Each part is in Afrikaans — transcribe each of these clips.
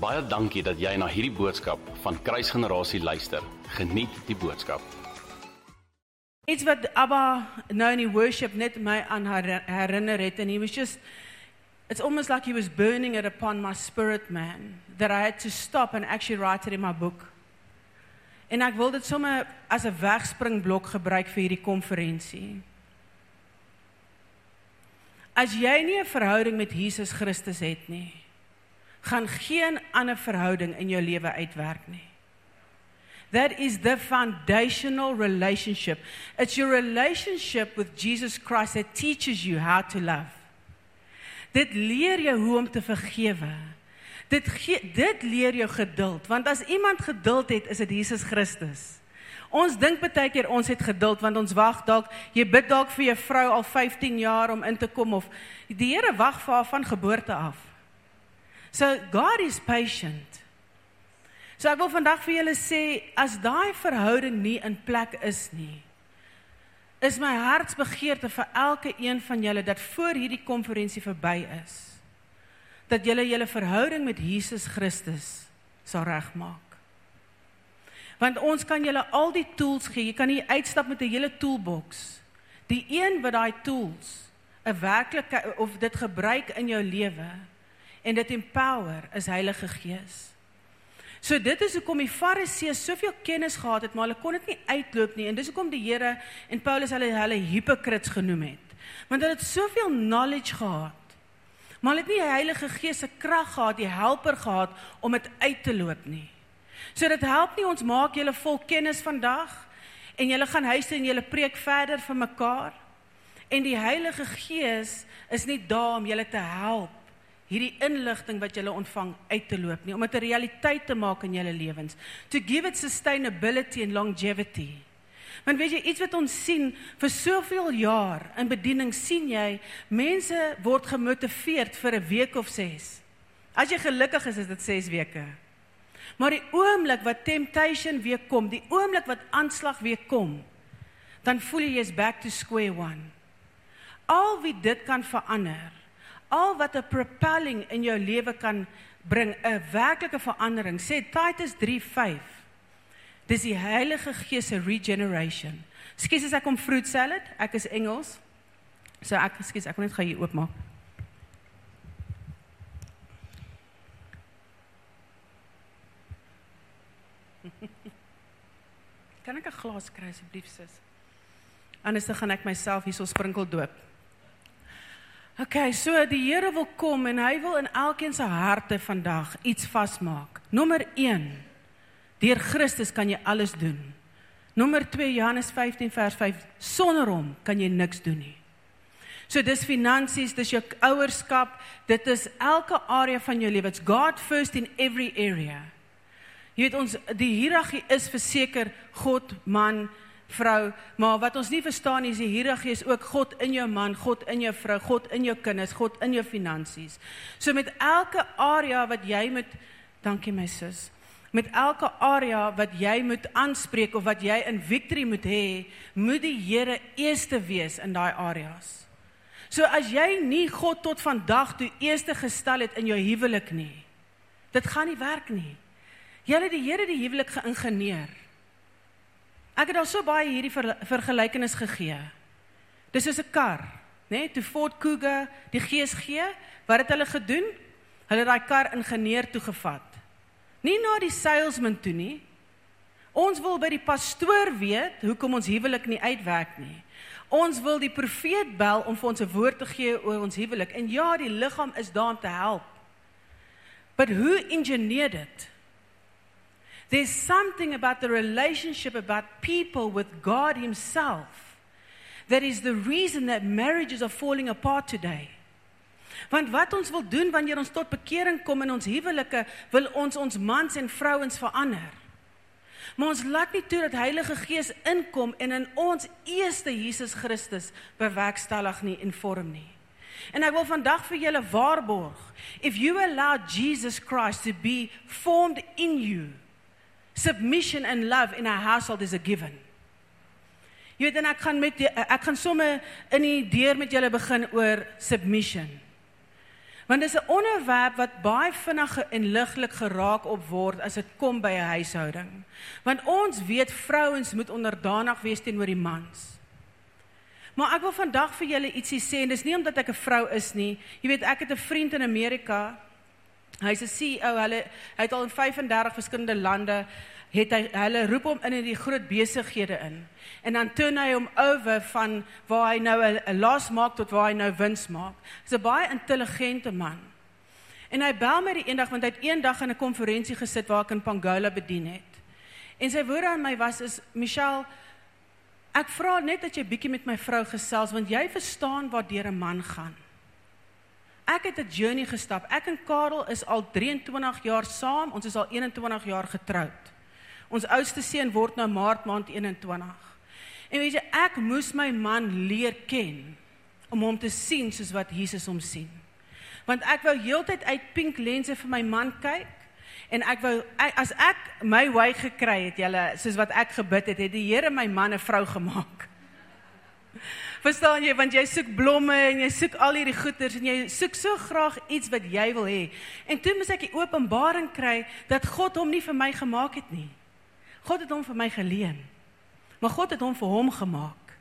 Baie dankie dat jy na hierdie boodskap van Kruisgenerasie luister. Geniet die boodskap. Iets wat Abba nou in die worship net my aan her- herinner het and he was just it's almost like he was burning it upon my spirit man that I had to stop and actually write it in my book. En ek wil dit sommer as 'n wegspringblok gebruik vir hierdie konferensie. As jy nie 'n verhouding met Jesus Christus het nie, gaan geen ander verhouding in jou lewe uitwerk nie. That is the foundational relationship. It's your relationship with Jesus Christ that teaches you how to love. Dit leer jou hoe om te vergewe. Dit gee, dit leer jou geduld, want as iemand geduld het, is dit Jesus Christus. Ons dink baie keer ons het geduld want ons wag dalk jy bid dalk vir jou vrou al 15 jaar om in te kom of die Here wag vir haar van geboorte af. So God is patient. So ek wil vandag vir julle sê as daai verhouding nie in plek is nie, is my hartsbegeerte vir elke een van julle dat voor hierdie konferensie verby is, dat julle julle verhouding met Jesus Christus sal regmaak. Want ons kan julle al die tools gee. Jy kan nie uitstap met 'n hele toolbox. Die een wat daai tools 'n werklike of dit gebruik in jou lewe en dit empower is Heilige Gees. So dit is hoekom die Fariseërs soveel kennis gehad het, maar hulle kon dit nie uitloop nie en dis hoekom die Here en Paulus hulle hulle hypocrites genoem het. Want hulle het soveel knowledge gehad. Maar hulle het nie die Heilige Gees se krag gehad, die helper gehad om dit uit te loop nie. So dit help nie ons maak julle vol kennis vandag en julle gaan huis toe en julle preek verder vir mekaar. En die Heilige Gees is nie daar om julle te help hierdie inligting wat julle ontvang uit te loop nie, om dit 'n realiteit te maak in julle lewens. To give it sustainability and longevity. Want weet jy iets wat ons sien vir soveel jaar in bediening sien jy mense word gemotiveerd vir 'n week of 6. As jy gelukkig is is dit 6 weke. Maar die oomblik wat temptation weer kom, die oomblik wat aanslag weer kom, dan voel jy jy's back to square one. Al wie dit kan verander, al wat 'n propelling in jou lewe kan bring, 'n werklike verandering, sê Titus 3:5. Dis die Heilige Gees se regeneration. Skus as ek kom fruit salad, ek is Engels. So ek skus, ek wil net gou hier oopmaak. Kan ek 'n glas kry asseblief sis? Anders dan gaan ek myself hierso sprinkel doop. OK, so die Here wil kom en hy wil in elkeen se harte vandag iets vasmaak. Nommer 1. Deur Christus kan jy alles doen. Nommer 2 Johannes 15 vers 5 sonder hom kan jy niks doen nie. So dis finansies, dis jou ouerskap, dit is elke area van jou lewe. It's God first in every area. Jy weet ons die hiërargie is verseker God, man, vrou, maar wat ons nie verstaan is die hiërargie is ook God in jou man, God in jou vrou, God in jou kinders, God in jou finansies. So met elke area wat jy met dankie my sis. Met elke area wat jy moet aanspreek of wat jy in victory moet hê, moet die Here eerste wees in daai areas. So as jy nie God tot vandag toe eerste gestel het in jou huwelik nie, dit gaan nie werk nie. Jy het die Here die huwelik geïngineer. Ek het al so baie hierdie ver, vergelykenis gegee. Dis soos 'n kar, né? Nee, toe Ford Kuga die GSG, wat het hulle gedoen? Hulle het daai kar ingenieur toegevat. Nie na die salesman toe nie. Ons wil by die pastoor weet hoekom ons huwelik nie uitwerk nie. Ons wil die profeet bel om vir ons 'n woord te gee oor ons huwelik. En ja, die liggaam is daar om te help. But who engineered it? There's something about the relationship about people with God himself that is the reason that marriages are falling apart today. Want wat ons wil doen wanneer ons tot bekering kom in ons huwelike, wil ons ons mans en vrouens verander. Maar ons laat nie toe dat Heilige Gees inkom en in ons eerste Jesus Christus bewerkstellig nie en vorm nie. En ek wil vandag vir julle waarborg, if you allow Jesus Christ to be formed in you, submission and love in our household is a given. Jy weet en ek gaan met die, ek gaan sommer in die deur met julle begin oor submission. Want dis 'n onderwerp wat baie vinnig en ligtelik geraak op word as dit kom by 'n huishouding. Want ons weet vrouens moet onderdanig wees teenoor die mans. Maar ek wil vandag vir julle ietsie sê en dis nie omdat ek 'n vrou is nie. Jy weet ek het 'n vriend in Amerika. Hy's 'n CEO. Hulle hy het al in 35 verskillende lande het hy hulle roep hom in in die groot besighede in. En dan turn hy hom oor van waar hy nou 'n las maak tot waar hy nou wins maak. Hy's 'n baie intelligente man. En hy bel my die eendag want hy het eendag in 'n konferensie gesit waar ek in Pangola bedien het. En sy woorde aan my was is Michelle ek vra net dat jy bietjie met my vrou gesels want jy verstaan waar deur 'n man gaan. Ek het 'n journey gestap. Ek en Karel is al 23 jaar saam. Ons is al 21 jaar getroud. Ons oudste seun word nou Maart maand 21. En weet jy, ek moes my man leer ken om hom te sien soos wat Jesus hom sien. Want ek wou heeltyd uit pink lense vir my man kyk en ek wou as ek my wy gekry het, julle soos wat ek gebid het, het die Here my man 'n vrou gemaak. Verstaan jy want jy soek blomme en jy soek al hierdie goeders en jy soek so graag iets wat jy wil hê. En toe moet ek die openbaring kry dat God hom nie vir my gemaak het nie. God het hom vir my geleen. Maar God het hom vir hom gemaak.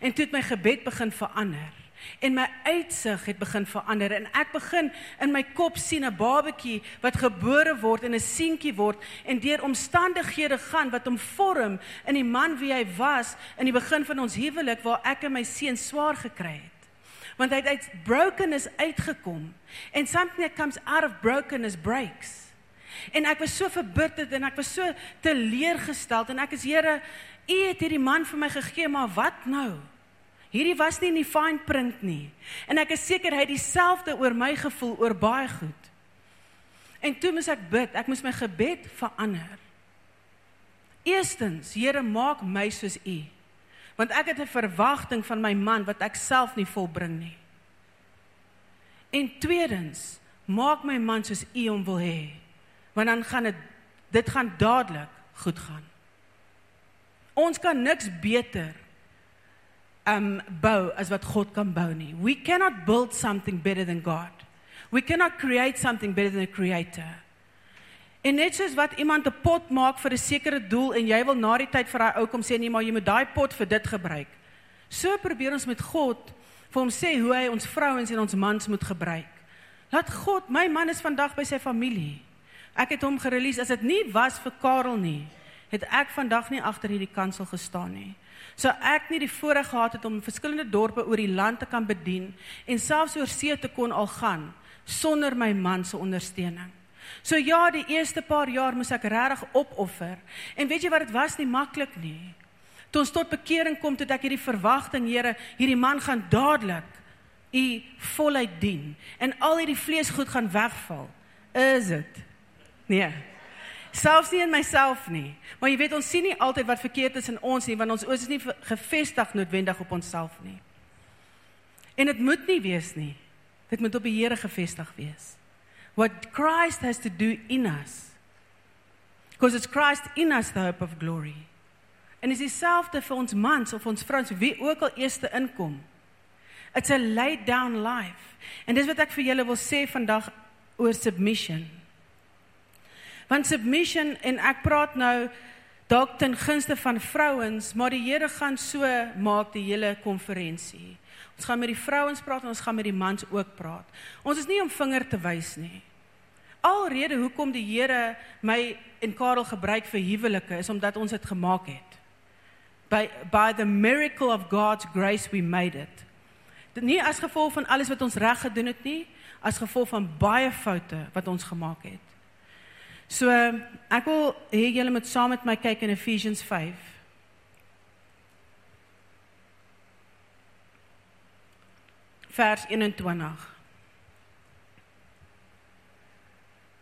En toe het my gebed begin verander en my uitsig het begin verander en ek begin in my kop sien 'n babatjie wat gebore word en 'n seentjie word en deur omstandighede gaan wat hom vorm in die man wie hy was in die begin van ons huwelik waar ek en my seun swaar gekry het want hy het uit brokenness uitgekom and something that comes out of brokenness breaks En ek was so verbitterd en ek was so teleurgesteld en ek is Here, U het hierdie man vir my gegee, maar wat nou? Hierdie was nie in die fine print nie. En ek is seker hy het dieselfde oor my gevoel oor baie goed. En toe moes ek bid, ek moes my gebed verander. Eerstens, Here, maak my soos U. Want ek het 'n verwagting van my man wat ek self nie volbring nie. En tweedens, maak my man soos U hom wil hê want dan gaan dit dit gaan dadelik goed gaan. Ons kan niks beter um bou as wat God kan bou nie. We cannot build something better than God. We cannot create something better than the creator. En net soos wat iemand 'n pot maak vir 'n sekere doel en jy wil na die tyd vir daai ou kom sê nee maar jy moet daai pot vir dit gebruik. So probeer ons met God vir hom sê hoe hy ons vrouens en ons mans moet gebruik. Laat God, my man is vandag by sy familie. Ek het hom gerelease as dit nie was vir Karel nie, het ek vandag nie agter hierdie kansel gestaan nie. So ek nie die voorreg gehad het om verskillende dorpe oor die land te kan bedien en selfs oor see te kon al gaan sonder my man se ondersteuning. So ja, die eerste paar jaar moes ek regtig opoffer. En weet jy wat dit was nie maklik nie. Toe ons tot bekering kom, toe ek hierdie verwagting, Here, hierdie man gaan dadelik u voluit dien en al hierdie vleesgoed gaan wegval. Is dit? Nee. Selfs nie in myself nie. Maar jy weet ons sien nie altyd wat verkeerd is in ons nie want ons oë is nie gefestig noodwendig op onsself nie. En dit moet nie wees nie. Dit moet op die Here gefestig wees. What Christ has to do in us. Because it's Christ in us the hope of glory. En is dieselfde vir ons mans of ons vrouens wie ook al eerste inkom. It's a laid down life. En dis wat ek vir julle wil sê vandag oor submission. Want submission en ek praat nou dalk ten gunste van vrouens, maar die Here gaan so maak die hele konferensie. Ons gaan met die vrouens praat en ons gaan met die mans ook praat. Ons is nie om vinger te wys nie. Alrede hoekom die Here my en Karel gebruik vir huwelike is omdat ons dit gemaak het. By by the miracle of God's grace we made it. Dit nie as gevolg van alles wat ons reg gedoen het nie, as gevolg van baie foute wat ons gemaak het. So ek wil hê julle moet saam met my kyk in Ephesians 5. Vers 21.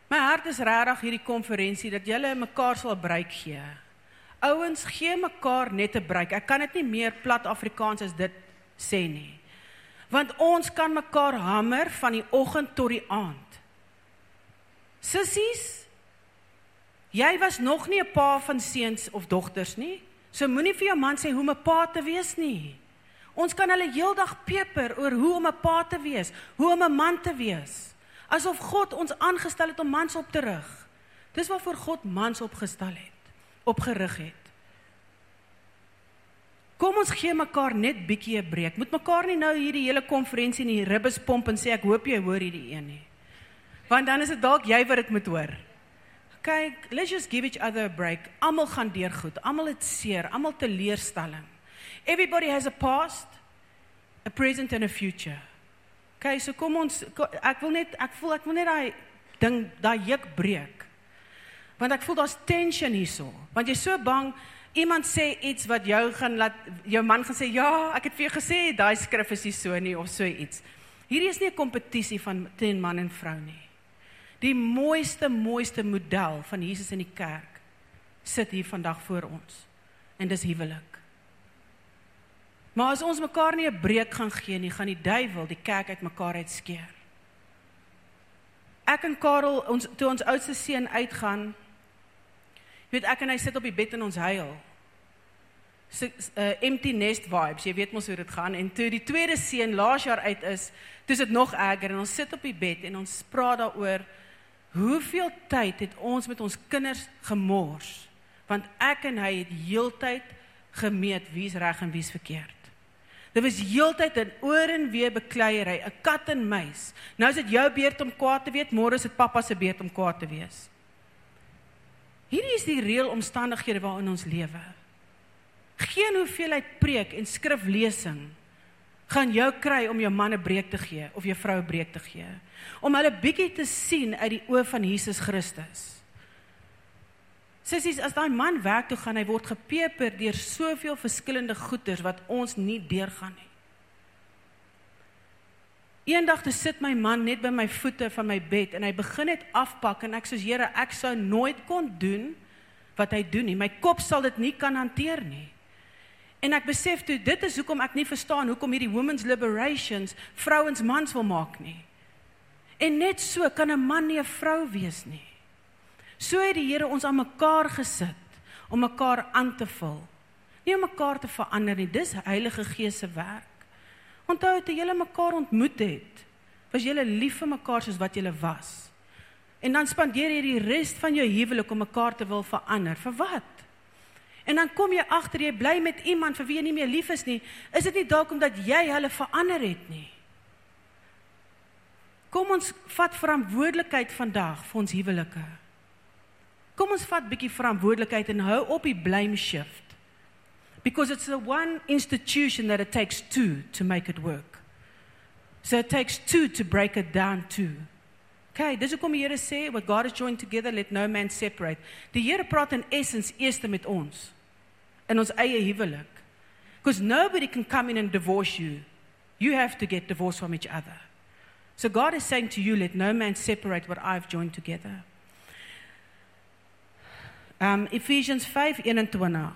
My hart is regtig hierdie konferensie dat julle mekaar sal breek gee. Ouens gee mekaar net 'n breek. Ek kan dit nie meer plat Afrikaans as dit sê nie. Want ons kan mekaar hamer van die oggend tot die aand. Sissies, Jy was nog nie 'n pa van seuns of dogters nie. So moenie vir jou man sê hoe om 'n pa te wees nie. Ons kan hulle heeldag peper oor hoe om 'n pa te wees, hoe om 'n man te wees. Asof God ons aangestel het om mans op te rig. Dis waarvoor God mans opgestel het, opgerig het. Kom ons gee mekaar net bietjie 'n breek. Moet mekaar nie nou hierdie hele konferensie in die ribbes pomp en sê ek hoop jy hoor hierdie een nie. Want dan is dit dalk jy wat dit moet hoor. Kyk, let's just give each other a break. Almal gaan deur goed. Almal het seer, almal teleurstelling. Everybody has a past, a present and a future. Okay, so kom ons ek wil net ek voel ek wil net daai ding daai juk breek. Want ek voel daar's tension hierso. Want jy's so bang iemand sê iets wat jou gaan laat jou man gaan sê ja, ek het vir jou gesê daai skrif is nie so nie of so iets. Hierdie is nie 'n kompetisie van teen man en vrou nie. Die mooiste mooiste model van Jesus in die kerk sit hier vandag voor ons. En dis huwelik. Maar as ons mekaar nie 'n breek gaan gee nie, gaan die duiwel die kerk uitmekaar uitskeer. Ek en Karel, ons toe ons oudste seun uitgaan, weet ek en hy sit op die bed en ons huil so uh, empty nest vibes. Jy weet mos hoe dit gaan. En toe die tweede seun laas jaar uit is, toe is dit nog erger en ons sit op die bed en ons praat daaroor hoeveel tyd het ons met ons kinders gemors? Want ek en hy het heeltyd gemeet wie's reg en wie's verkeerd. Dit was heeltyd 'n oor en weer bekleierery, 'n kat en muis. Nou is dit jou beurt om kwaad te wees, môre is dit pappa se beurt om kwaad te wees. Hierdie is die reël omstandighede waarin ons lewe geen hoeveelheid preek en skriflesing gaan jou kry om jou man 'n breek te gee of jou vrou 'n breek te gee. Om hulle bietjie te sien uit die oë van Jesus Christus. Sissies, as daai man werk toe gaan, hy word gepeper deur soveel verskillende goeters wat ons nie deurgaan nie. Eendag te sit my man net by my voete van my bed en hy begin net afpak en ek sê Here, ek sou nooit kon doen wat hy doen nie. My kop sal dit nie kan hanteer nie. En ek besef toe dit is hoekom ek nie verstaan hoekom hierdie women's liberations vrouens mans wil maak nie. En net so kan 'n man nie 'n vrou wees nie. So het die Here ons aan mekaar gesit om mekaar aan te vul. Nie om mekaar te verander nie, dis Heilige Gees se werk. Onthou toe julle mekaar ontmoet het, was julle lief vir mekaar soos wat julle was. En dan spandeer jy die res van jou huwelik om mekaar te wil verander. Vir wat? En dan kom jy agter jy bly met iemand vir wie jy nie meer lief is nie. Is dit nie dalk omdat jy hulle verander het nie? Kom ons vat verantwoordelikheid vandag vir ons huwelike. Kom ons vat bietjie verantwoordelikheid en hou op die blame shift. Because it's the one institution that it takes two to make it work. So it takes two to break it down too. Okay, dis hoekom die Here sê what God has joined together let no man separate. Die Here praat in essence eers met ons in ons eie huwelik. Because nobody can come in and divorce you. You have to get divorced from each other. So God is saying to you, let no man separate what I've joined together. Um, Ephesians 5:21.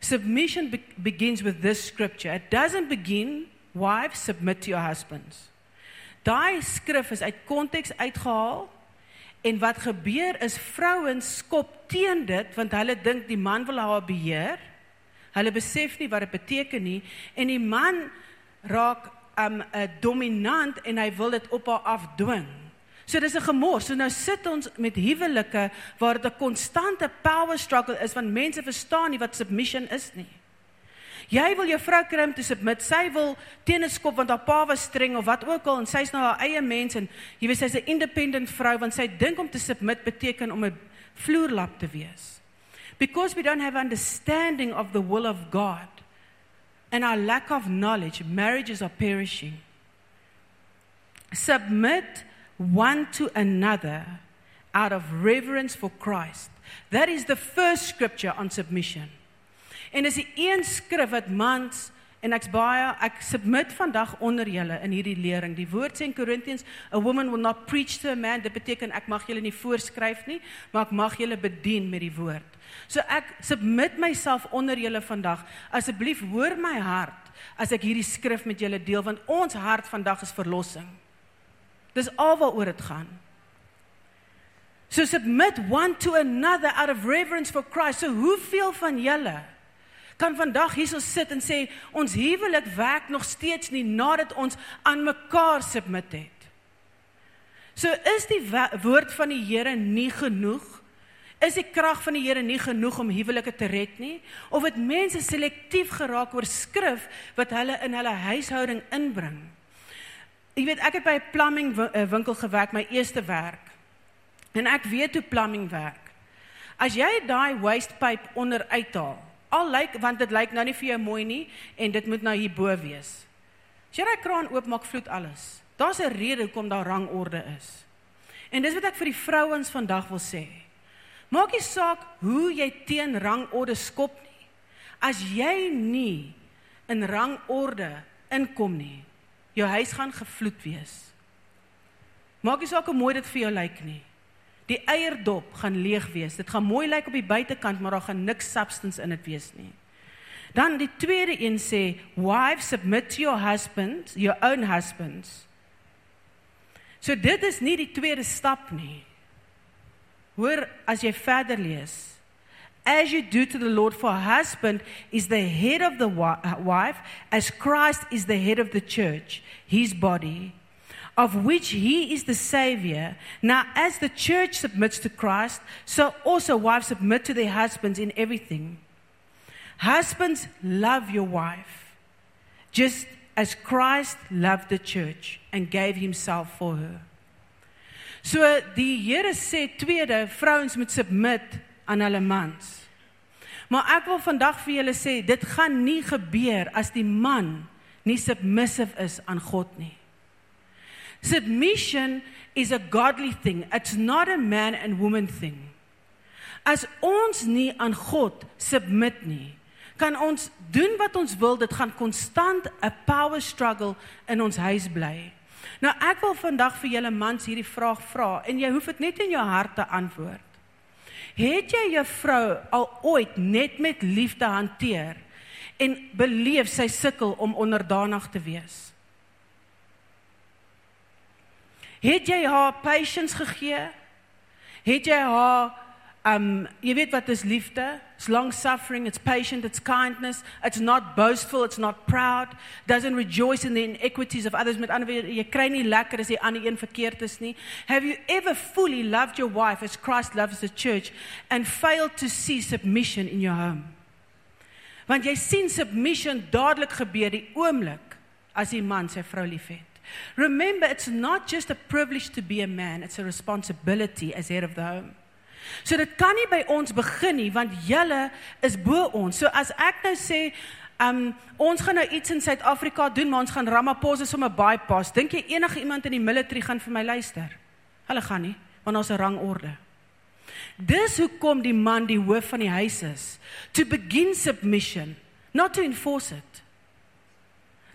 Submission be begins with this scripture. It doesn't begin, wives, submit to your husbands. Daai skrif is uit konteks uitgehaal En wat gebeur is vrouens skop teen dit want hulle dink die man wil haar beheer. Hulle besef nie wat dit beteken nie en die man raak 'n um, dominant en hy wil dit op haar afdwing. So dis 'n gemors. So nou sit ons met huwelike waar dit 'n konstante power struggle is want mense verstaan nie wat submission is nie. Jy wil jou vrou kry om te submit. Sy wil teen 'n skop want haar pa was streng of wat ook al en sy's nou haar eie mens en jy weet sy's 'n independent vrou want sy dink om te submit beteken om 'n vloerlap te wees. Because we don't have understanding of the will of God and our lack of knowledge, marriages are perishing. Submit one to another out of reverence for Christ. That is the first scripture on submission. En dis die een skrif wat mans en ek's baie ek submit vandag onder julle in hierdie lering. Die woord sê in Korintiërs, a woman will not preach to a man. Dit beteken ek mag julle nie voorskryf nie, maar ek mag julle bedien met die woord. So ek submit myself onder julle vandag. Asseblief hoor my hart as ek hierdie skrif met julle deel want ons hart vandag is verlossing. Dis alwaaroor dit gaan. So submit one to another out of reverence for Christ. So hoeveel van julle kan vandag hierso sit en sê ons huwelik werk nog steeds nie nadat ons aan mekaar submit het. So is die woord van die Here nie genoeg? Is die krag van die Here nie genoeg om huwelike te red nie? Of het mense selektief geraak oor skrif wat hulle in hulle huishouding inbring? Jy weet, ek het by 'n plumbing eh, winkel gewerk, my eerste werk. En ek weet hoe plumbing werk. As jy daai waste pipe onder uithaal, al lyk want dit lyk nou nie vir jou mooi nie en dit moet nou hierbo wees. As jy daai kraan oopmaak, vloed alles. Daar's 'n rede hoekom daar rangorde is. En dis wat ek vir die vrouens vandag wil sê. Maak nie saak hoe jy teen rangorde skop nie. As jy nie in rangorde inkom nie, jou huis gaan gevloed wees. Maak nie saak hoe mooi dit vir jou lyk nie. Die eierdop gaan leeg wees. Dit gaan mooi lyk op die buitekant, maar daar gaan niks substance in dit wees nie. Dan die tweede een sê, wives submit to your husband, your own husbands. So dit is nie die tweede stap nie. Hoor as jy verder lees. As you do to the Lord for a husband is the head of the wife as Christ is the head of the church, his body of which he is the Savior. Now, as the church submits to Christ, so also wives submit to their husbands in everything. Husbands, love your wife, just as Christ loved the church and gave himself for her. So die Here sê tweede, vrouens moet submit aan hulle mans. Maar ek wil vandag vir julle sê, dit gaan nie gebeur as die man nie submissive is aan God nie. Submission is a godly thing. It's not a man and woman thing. As ons nie aan God submit nie, kan ons doen wat ons wil, dit gaan konstant 'n power struggle in ons huis bly. Nou ek wil vandag vir julle mans hierdie vraag vra en jy hoef dit net in jou hart te antwoord. Het jy jou vrou al ooit net met liefde hanteer en beleef sy sukkel om onderdanig te wees? Het jy haar patience gegee? Het jy haar um jy weet wat is liefde? It's long suffering, it's patient, it's kindness, it's not boastful, it's not proud, doesn't rejoice in the inequities of others. Met ander woorde, jy kry nie lekker as die ander een verkeerd is nie. Have you ever fully loved your wife as Christ loves the church and failed to see submission in your home? Want jy sien submission dadelik gebeur die oomblik as die man sy vrou liefhet. Remember, it's not just a privilege to be a man, it's a responsibility as head of the home. So dit kan nie by ons begin nie want julle is bo ons. So as ek nou sê, um ons gaan nou iets in Suid-Afrika doen, maar ons gaan Ramaphosa sommer bypass. Dink jy enige iemand in die military gaan vir my luister? Hulle gaan nie, want ons 'n rangorde. Dis hoekom die man die hoof van die huis is. To begin submission, not to enforce it.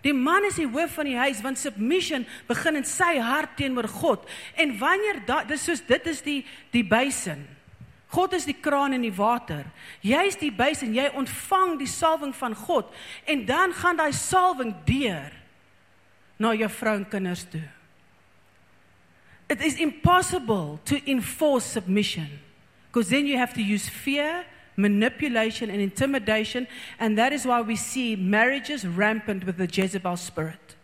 Die man is die hoof van die huis want submission begin in sy hart teenoor God. En wanneer da, dis soos dit is die die basin. God is die kraan en die water. Jy is die basin, jy ontvang die salwing van God en dan gaan daai salwing deur na jou vrou en kinders toe. It is impossible to enforce submission because then you have to use fear manipulation and intimidation, and that is why we see marriages rampant with the Jezebel spirit.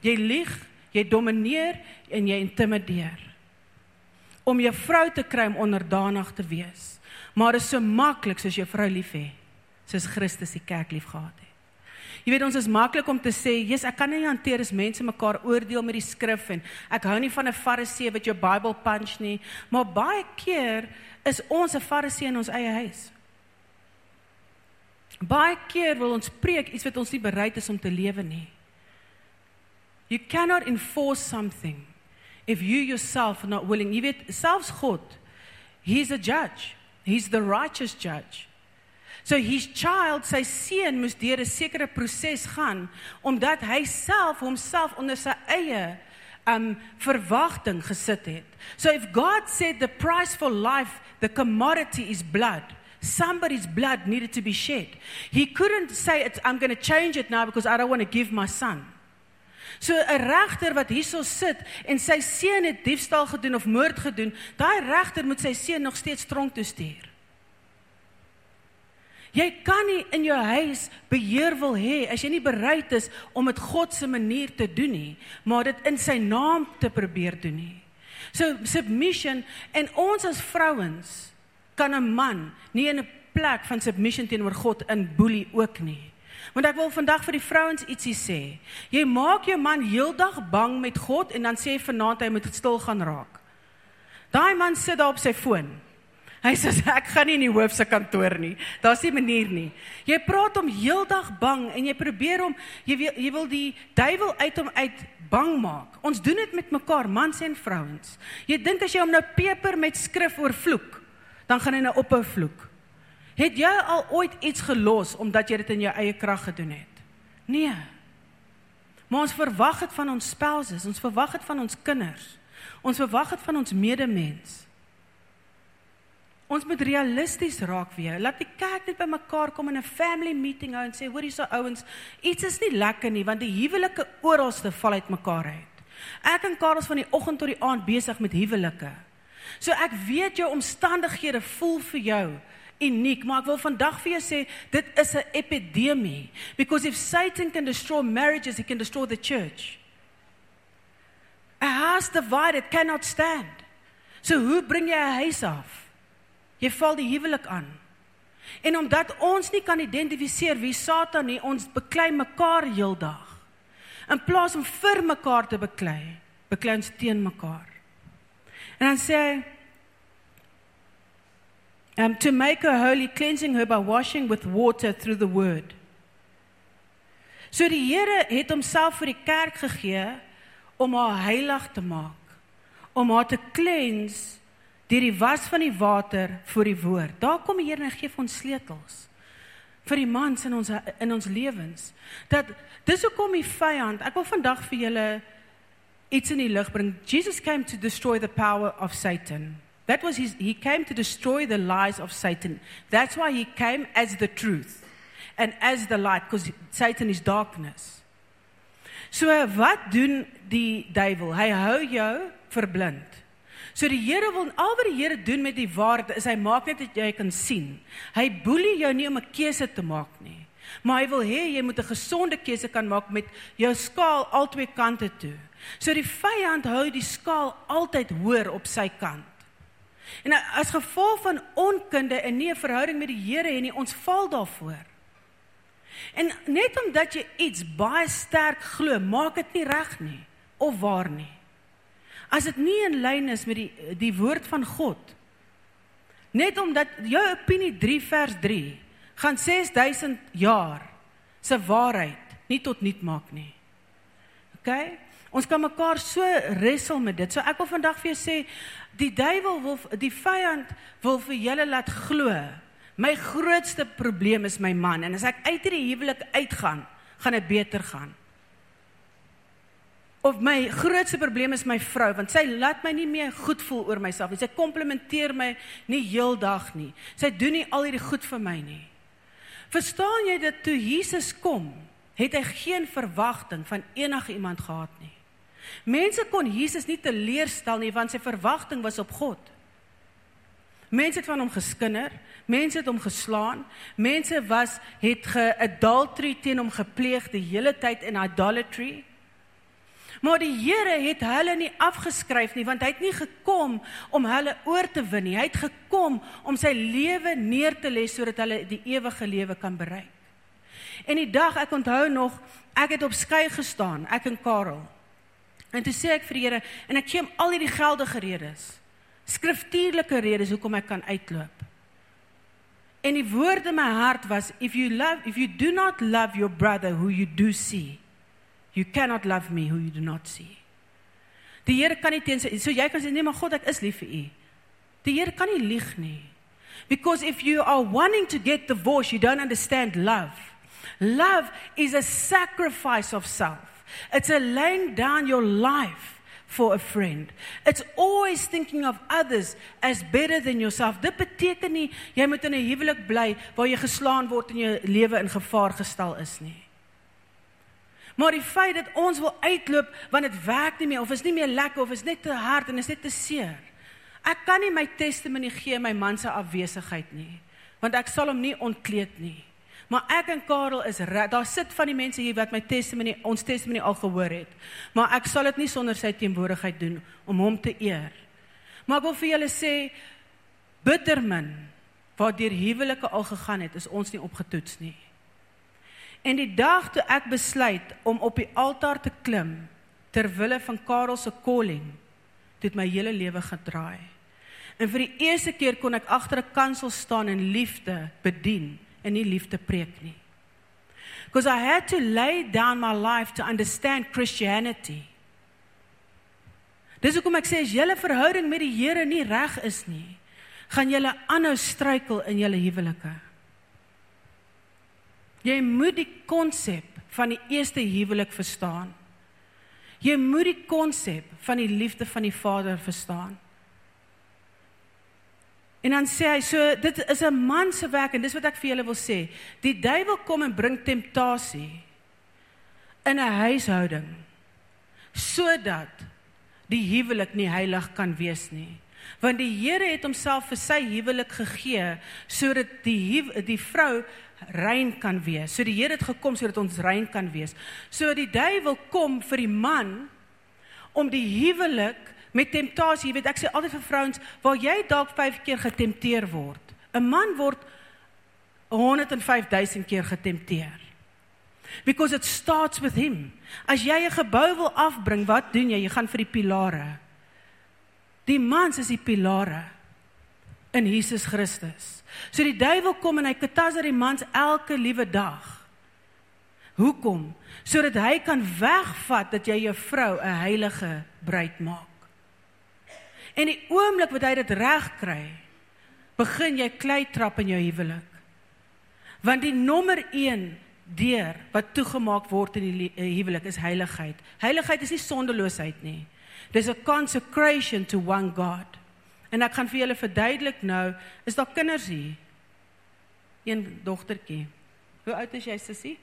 Jy lieg, jy domineer en jy intimideer. Om jou vrou te kry om onderdanig te wees. Maar dit is so maklik soos jou vrou lief hê, soos Christus die kerk liefgehad het. Jy weet ons is maklik om te sê, "Jesus, ek kan nie hanteer as mense mekaar oordeel met die skrif en ek hou nie van 'n Farisee wat jou Bybel punch nie." Maar baie keer is ons 'n Farisee in ons eie huis. Baie keer wil ons preek iets wat ons nie bereid is om te lewe nie. You cannot enforce something if you yourself are not willing. Jy weet, selfs God, he's a judge. He's the righteous judge. So his child, sy seun moes deur 'n sekere proses gaan omdat hy self homself onder sy eie um verwagting gesit het. So if God said the price for life, the commodity is blood, somebody's blood needed to be shed. He couldn't say it's, I'm going to change it now because I don't want to give my son. So 'n regter wat hierso sit en sy seun het diefstal gedoen of moord gedoen, daai regter moet sy seun nog steeds tronk toe stuur. Jy kan nie in jou huis beheer wil hê as jy nie bereid is om dit God se manier te doen nie, maar dit in sy naam te probeer doen nie. So submission en ons as vrouens kan 'n man nie in 'n plek van submission teenoor God in boelie ook nie. Want ek wil vandag vir die vrouens ietsie sê. Jy maak jou man heeldag bang met God en dan sê jy vanaand hy moet stil gaan raak. Daai man sit daar op sy foon. Hy sê ek gaan nie in die hoof se kantoor nie. Daar's nie manier nie. Jy praat hom heeldag bang en jy probeer hom jy wil jy wil die duiwel uit hom uit bang maak. Ons doen dit met mekaar, mans en vrouens. Jy dink as jy hom nou peper met skrif oor vloek, dan gaan hy nou ophou vloek. Het jy al ooit iets gelos omdat jy dit in jou eie krag gedoen het? Nee. Maar ons verwag dit van ons spouses, ons verwag dit van ons kinders. Ons verwag dit van ons medemens. Ons moet realisties raak weer. Laat die kerk net bymekaar kom in 'n family meeting hou en sê, "Hoorie so ouens, iets is nie lekker nie want die huwelike oralste val uitmekaar uit." Ek en Karels van die oggend tot die aand besig met huwelike. So ek weet jou omstandighede voel vir jou uniek, maar ek wil vandag vir jou sê dit is 'n epidemie because if Satan can destroy marriages, he can destroy the church. A house divided cannot stand. So hoe bring jy 'n huis af? Jy val die huwelik aan. En omdat ons nie kan identifiseer wie Satan nie, ons beklei mekaar heeldag. In plaas om vir mekaar te beklei, beklei ons teen mekaar. En dan sê hy um to make her holy cleansing her by washing with water through the word. So die Here het homself vir die kerk gegee om haar heilig te maak, om haar te cleanse deur die was van die water vir die woord. Daar kom die Here en gee ons sleutels vir die mans in ons in ons lewens. Dat dis hoekom die vyand, ek wil vandag vir julle iets in die lig bring. Jesus came to destroy the power of Satan. That was his he came to destroy the lies of Satan. That's why he came as the truth and as the light because Satan is darkness. So wat doen die duiwel? Hy hou jou verblind. So die Here wil al wat die Here doen met die waarheid is hy maak net dat jy kan sien. Hy boelie jou nie om 'n keuse te maak nie. Maar hy wil hê jy moet 'n gesonde keuse kan maak met jou skaal albei kante toe. So die vyand hou die skaal altyd hoër op sy kant. En as gevolg van onkunde en nie 'n verhouding met die Here en nie ons val daarvoor. En net omdat jy iets baie sterk glo, maak dit nie reg nie of waar nie as dit nie in lyn is met die die woord van God. Net omdat jou opinie 3 vers 3 gaan 6000 jaar se waarheid nie tot nut maak nie. OK? Ons kan mekaar so wrestle met dit. So ek wil vandag vir jou sê die duiwel wil die vyand wil vir julle laat glo. My grootste probleem is my man en as ek uit hierdie huwelik uitgaan, gaan dit beter gaan. Of my grootste probleem is my vrou want sy laat my nie meer goed voel oor myself nie. Sy komplimenteer my nie heeldag nie. Sy doen nie al hierdie goed vir my nie. Verstaan jy dat toe Jesus kom, het hy geen verwagting van enige iemand gehad nie. Mense kon Jesus nie teleurstel nie want sy verwagting was op God. Mense het van hom geskinder, mense het hom geslaan, mense was het geadultery teen hom gepleeg die hele tyd in idolatry. Maar die Here het hulle nie afgeskryf nie want hy het nie gekom om hulle oor te win nie. Hy het gekom om sy lewe neer te lê sodat hulle die ewige lewe kan bereik. En die dag ek onthou nog, ek het op skei gestaan, ek en Karel. En toe sê ek vir die Here en ek gee hom al hierdie geldige redes. Skriftuurlike redes hoekom ek kan uitloop. En die woord in my hart was if you love if you do not love your brother who you do see You cannot love me who you do not see. Die Here kan nie teen sy so jy kan sê nee maar God ek is lief vir u. Die Here kan nie lieg nie. Because if you are wanting to get divorced, you don't understand love. Love is a sacrifice of self. It's a laying down your life for a friend. It's always thinking of others as better than yourself. Dit beteken nie jy moet in 'n huwelik bly waar jy geslaan word en jou lewe in gevaar gestel is nie. Maar die feit dat ons wil uitloop want dit werk nie meer of is nie meer lekker of is net te hard en is net te seer. Ek kan nie my testimonie gee my man se afwesigheid nie, want ek sal hom nie ontkleed nie. Maar ek en Karel is daar sit van die mense hier wat my testimony ons testimony al gehoor het. Maar ek sal dit nie sonder sy teenwoordigheid doen om hom te eer. Maar ek wil vir julle sê bittermin wat deur huwelike al gegaan het, is ons nie opgetoets nie. En die dag toe ek besluit om op die altaar te klim ter wille van Karel se calling, het my hele lewe gedraai. En vir die eerste keer kon ek agter 'n kansel staan en liefde bedien en nie liefde preek nie. Because I had to lay down my life to understand Christianity. Dis hoekom ek sê as julle verhouding met die Here nie reg is nie, gaan julle aanhou struikel in julle huwelike. Jy moet die konsep van die eerste huwelik verstaan. Jy moet die konsep van die liefde van die Vader verstaan. En dan sê hy so dit is 'n man se werk en dis wat ek vir julle wil sê. Die duiwel kom en bring temptasie in 'n huishouding sodat die huwelik nie heilig kan wees nie. Want die Here het homself vir sy huwelik gegee sodat die die vrou rein kan wees. So die Here het gekom sodat ons rein kan wees. So die duiwel kom vir die man om die huwelik met temptasie, jy weet ek sê altyd vir vrouens, waar jy dalk 5 keer getempteer word. 'n Man word 105000 keer getempteer. Because it starts with him. As jy 'n gebou wil afbring, wat doen jy? Jy gaan vir die pilare. Die mans is die pilare in Jesus Christus. So die duiwel kom en hy kataser die mans elke liewe dag. Hoekom? Sodat hy kan wegvat dat jy jou vrou 'n heilige bruid maak. En die oomblik wat hy dit reg kry, begin jy klei trap in jou huwelik. Want die nommer 1 deur wat toegemaak word in die eh, huwelik is heiligheid. Heiligheid is nie sondeloosheid nie. Dis a consecration to one God. En ek gaan vir julle verduidelik nou, is daar kinders hier? Een dogtertjie. Hoe oud is jy, sussie?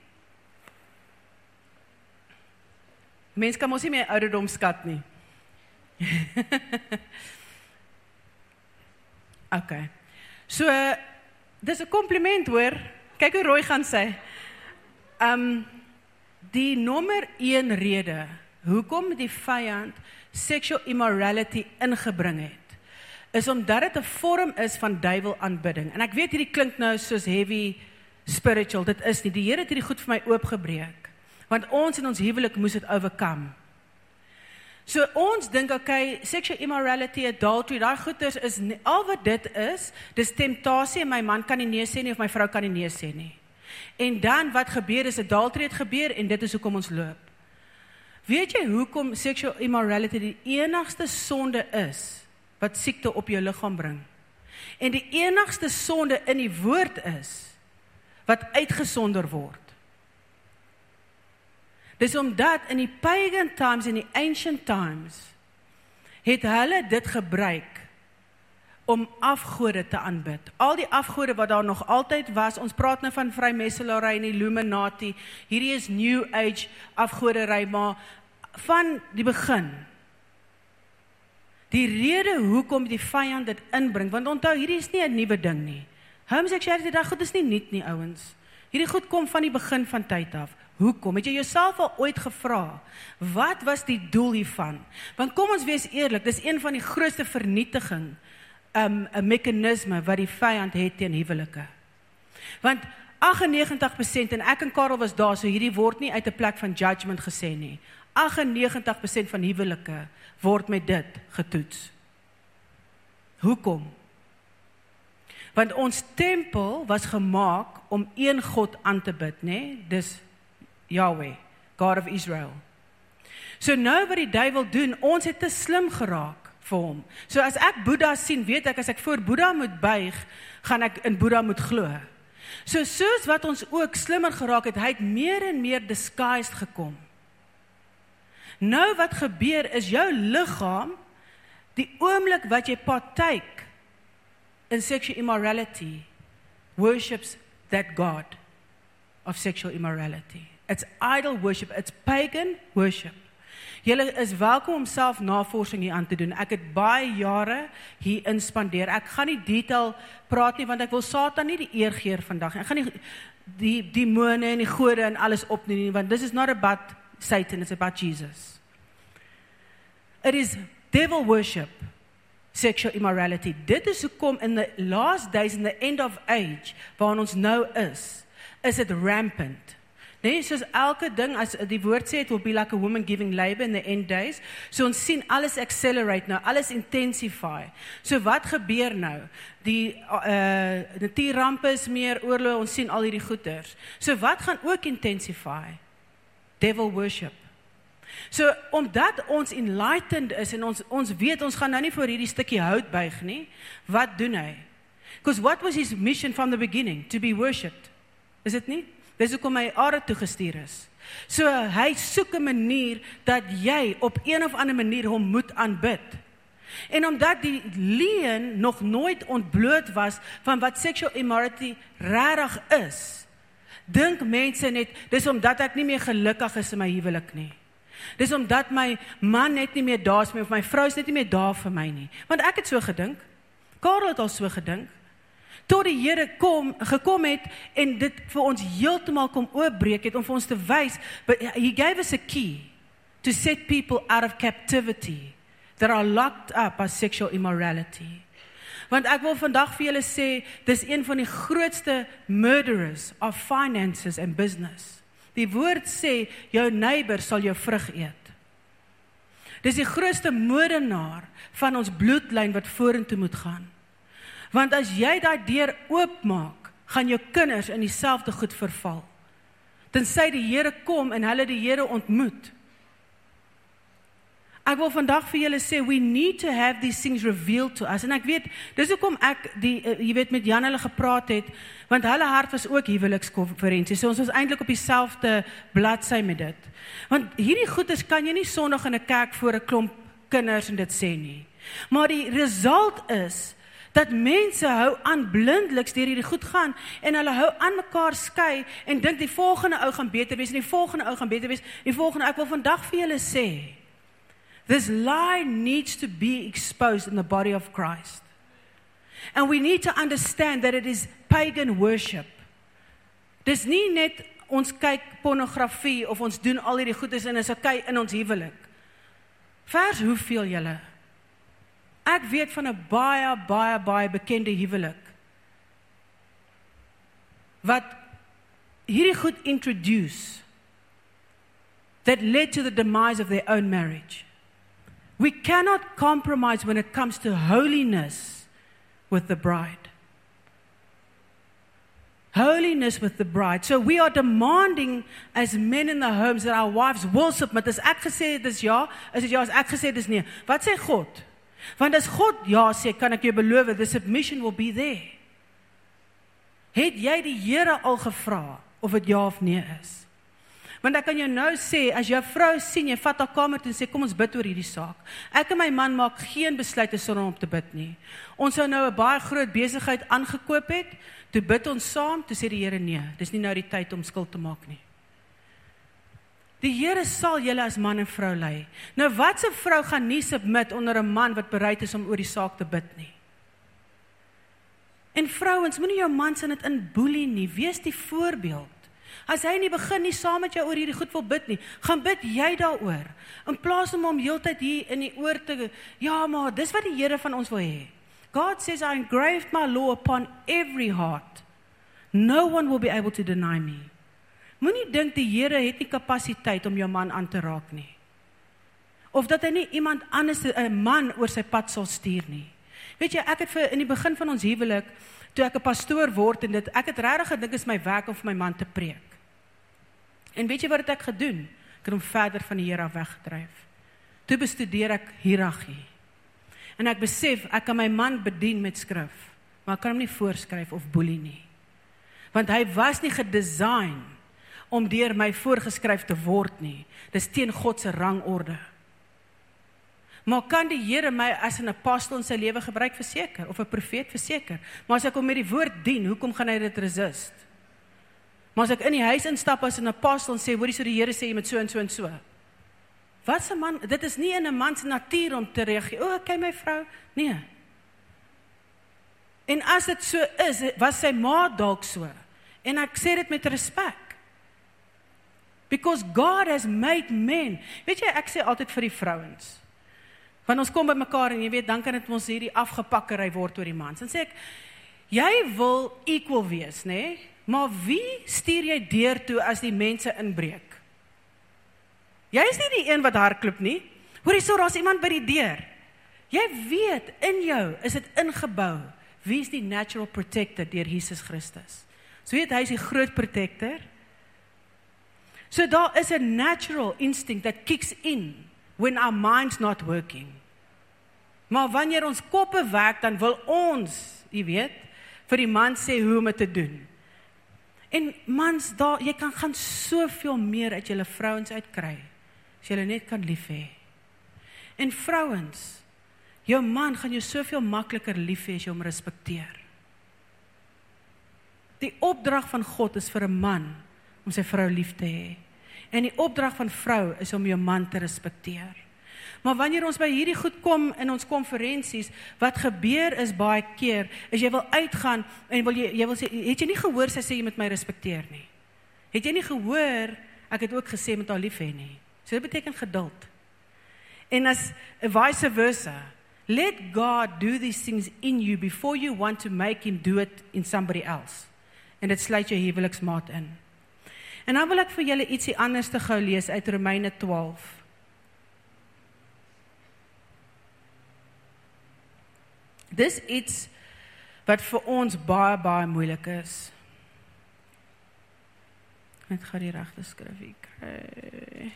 Mense kan mos nie meer ouderdom skat nie. okay. So dis 'n kompliment hoor. Kyk hoe rooi gaan sy. Um die nommer 1 rede hoekom die vyand sexual immorality ingebring het is omdat dit 'n vorm is van duiwel aanbidding. En ek weet hierdie klink nou soos heavy spiritual. Dit is nie. Die Here het hierdie goed vir my oopgebreek. Want ons in ons huwelik moes dit oorkom. So ons dink okay, sexual immorality, adultery, daai goeters is nie, al wat dit is, dis temptasie en my man kan nie nee sê nie of my vrou kan nie nee sê nie. En dan wat gebeur is adultery het gebeur en dit is hoekom ons loop. Weet jy hoekom sexual immorality die enigste sonde is? Wat siekte op jou liggaam bring. En die enigste sonde in die woord is wat uitgesonder word. Dis omdat in die pagan times en die ancient times het hulle dit gebruik om afgode te aanbid. Al die afgode wat daar nog altyd was, ons praat nou van vrymesselary en Illuminati. Hierdie is new age afgodery maar van die begin Die rede hoekom die vyand dit inbring, want onthou hierdie is nie 'n nuwe ding nie. Homoseksualiteit, daai goed is nie nuut nie, ouens. Hierdie goed kom van die begin van tyd af. Hoekom? Het jy jouself al ooit gevra wat was die doel hiervan? Want kom ons wees eerlik, dis een van die grootste vernietiging um 'n meganisme wat die vyand het teen huwelike. Want 98% en ek en Karel was daar, so hierdie word nie uit 'n plek van judgement gesê nie. 98% van huwelike word met dit getoets. Hoekom? Want ons tempel was gemaak om een God aan te bid, nê? Nee? Dis Yahweh, God of Israel. So nou wat die duiwel doen, ons het te slim geraak vir hom. So as ek Boeddha sien, weet ek as ek voor Boeddha moet buig, gaan ek in Boeddha moet glo. So soos wat ons ook slimmer geraak het, hy het meer en meer disguised gekom. Nou wat gebeur is jou liggaam die oomblik wat jy partyk in sexual immorality worships that god of sexual immorality. It's idol worship, it's pagan worship. Julle is welkom om self navorsing hier aan te doen. Ek het baie jare hier inspandeer. Ek gaan nie detail praat nie want ek wil Satan nie die eer gee vandag nie. Ek gaan nie die demone en die gode en alles op nie, want this is not about Satan, it's about Jesus. It is devil worship, sexual immorality. Dit is hoekom in the last days in the end of age waar ons nou is, is it rampant. Nee, soos elke ding as die woord sê it will be like a woman giving labor in the end days. So ons sien alles accelerate nou, alles intensify. So wat gebeur nou? Die uh natuurrampe is meer oorlog, ons sien al hierdie goeters. So wat gaan ook intensify? Devil worship. So omdat ons enlightened is en ons ons weet ons gaan nou nie vir hierdie stukkie hout buig nie, wat doen hy? Because what was his mission from the beginning? To be worshipped. Is dit nie? Dis hoekom hy aarde toe gestuur is. So hy soek 'n manier dat jy op een of ander manier hom moet aanbid. En omdat die leuen nog nooit ontbloot was van wat sexual immorality regtig is, dink mense net dis omdat ek nie meer gelukkig is in my huwelik nie. Dis omdat my man net nie meer daar is meer of my vrou is net nie meer daar vir my nie. Want ek het so gedink. Karel het al so gedink tot die Here kom gekom het en dit vir ons heeltemal kom oopbreek het om vir ons te wys he gave us a key to set people out of captivity that are locked up by sexual immorality want ek wil vandag vir julle sê dis een van die grootste murderers of finances and business die woord sê jou neighbor sal jou vrug eet dis die grootste moordenaar van ons bloedlyn wat vorentoe moet gaan Want as jy daai deur oopmaak, gaan jou kinders in dieselfde goed verval. Tensy die Here kom en hulle die Here ontmoet. Ek wil vandag vir julle sê we need to have these things revealed to us. En ek weet, dis hoekom ek die uh, jy weet met Jan hulle gepraat het, want hulle hart was ook huwelikskonferensie. So ons was eintlik op dieselfde bladsy met dit. Want hierdie goeders kan jy nie Sondag in 'n kerk voor 'n klomp kinders en dit sê nie. Maar die result is dat mense hou aan blindeliks deur hierdie goed gaan en hulle hou aan mekaar skei en dink die volgende ou gaan beter wees en die volgende ou gaan beter wees. Die volgende ek wil vandag vir julle sê this lie needs to be exposed in the body of Christ. And we need to understand that it is pagan worship. Dis nie net ons kyk pornografie of ons doen al hierdie goedes en is okay in ons huwelik. Vers hoeveel julle Ek weet van 'n baie baie baie bekende huwelik wat hierdie goed introduce that led to the demise of their own marriage. We cannot compromise when it comes to holiness with the bride. Holiness with the bride. So we are demanding as men in the homes that our wives will submit. As ek gesê dis ja, as dit ja, as ek gesê dis nee. Wat sê God? Want as God ja sê, kan ek jou beloof, the submission will be there. Het jy die Here al gevra of dit ja of nee is? Want ek kan jou nou sê, as jou vrou sien jy vat haar kamer toe en sê kom ons bid oor hierdie saak. Ek en my man maak geen besluite sonder om te bid nie. Ons sou nou 'n baie groot besigheid aangekoop het, toe bid ons saam, toe sê die Here nee, dis nie nou die tyd om skuld te maak nie. Die Here sal julle as man en vrou lei. Nou watse vrou gaan nie submit onder 'n man wat bereid is om oor die saak te bid nie? En vrouens, moenie jou man se dit in boelie nie. Wees die voorbeeld. As hy nie begin nie saam met jou oor hierdie goed wil bid nie, gaan bid jy daaroor. In plaas om hom heeltyd hier in die oor te ja, maar dis wat die Here van ons wil hê. God says I engraved my law upon every heart. No one will be able to deny me. Moenie dink die Here het nie kapasiteit om jou man aan te raak nie. Of dat hy nie iemand anders 'n man oor sy pad sal stuur nie. Weet jy, ek het vir in die begin van ons huwelik toe ek 'n pastoor word en dit ek het regtig gedink is my werk om vir my man te preek. En weet jy wat het ek gedoen? Ek het hom verder van die Here af weggedryf. Toe bestudeer ek hiërargie. En ek besef ek kan my man bedien met skrif, maar ek kan hom nie voorskryf of boelie nie. Want hy was nie gedesign om deur my voorgeskryf te word nie. Dis teen God se rangorde. Maar kan die Here my as 'n apostel in sy lewe gebruik verseker of 'n profeet verseker? Maar as ek hom met die woord dien, hoekom gaan hy dit resist? Maar as ek in die huis instap as 'n apostel en sê, "Hoorie, so die Here sê jy moet so en so en so." Wat 'n man, dit is nie in 'n man se natuur om te reageer. O, kyk my vrou. Nee. En as dit so is, was sy ma dalk so En ek sê dit met respek. Because God has made men. Weet jy, ek sê altyd vir die vrouens. Want ons kom by mekaar en jy weet, dan kan dit ons hierdie afgepakkery word oor die mans. Dan sê ek, jy wil equal wees, nê? Nee? Maar wie stuur jy deur toe as die mense inbreek? Jy is nie die een wat hardloop nie. Hoorie, so daar's iemand by die deur. Jy weet in jou is dit ingebou. Wie is die natural protector deur Jesus Christus? So weet hy is die groot protector. So daar is 'n natural instinct that kicks in when our mind's not working. Maar wanneer ons koppe werk, dan wil ons, jy weet, vir die man sê hoe om dit te doen. En mans, daar jy kan gaan soveel meer uit julle vrouens uitkry as jy net kan lief hê. En vrouens, jou man gaan jou soveel makliker lief hê as jy hom respekteer. Die opdrag van God is vir 'n man om sy vrou lief te hê. En die opdrag van vrou is om jou man te respekteer. Maar wanneer ons by hierdie goed kom in ons konferensies, wat gebeur is baie keer, is jy wil uitgaan en wil jy jy wil sê het jy nie gehoor sy sê jy moet my respekteer nie. Het jy nie gehoor ek het ook gesê met haar lief hê nie. So dit beteken geduld. En as vice versa, let God do these things in you before you want to make him do it in somebody else. En dit sluit jou huweliksmaat in. En dan wil ek vir julle ietsie anders te gou lees uit Romeine 12. Dis iets wat vir ons baie baie moeilik is. Net gaan die regte skrif hier kry.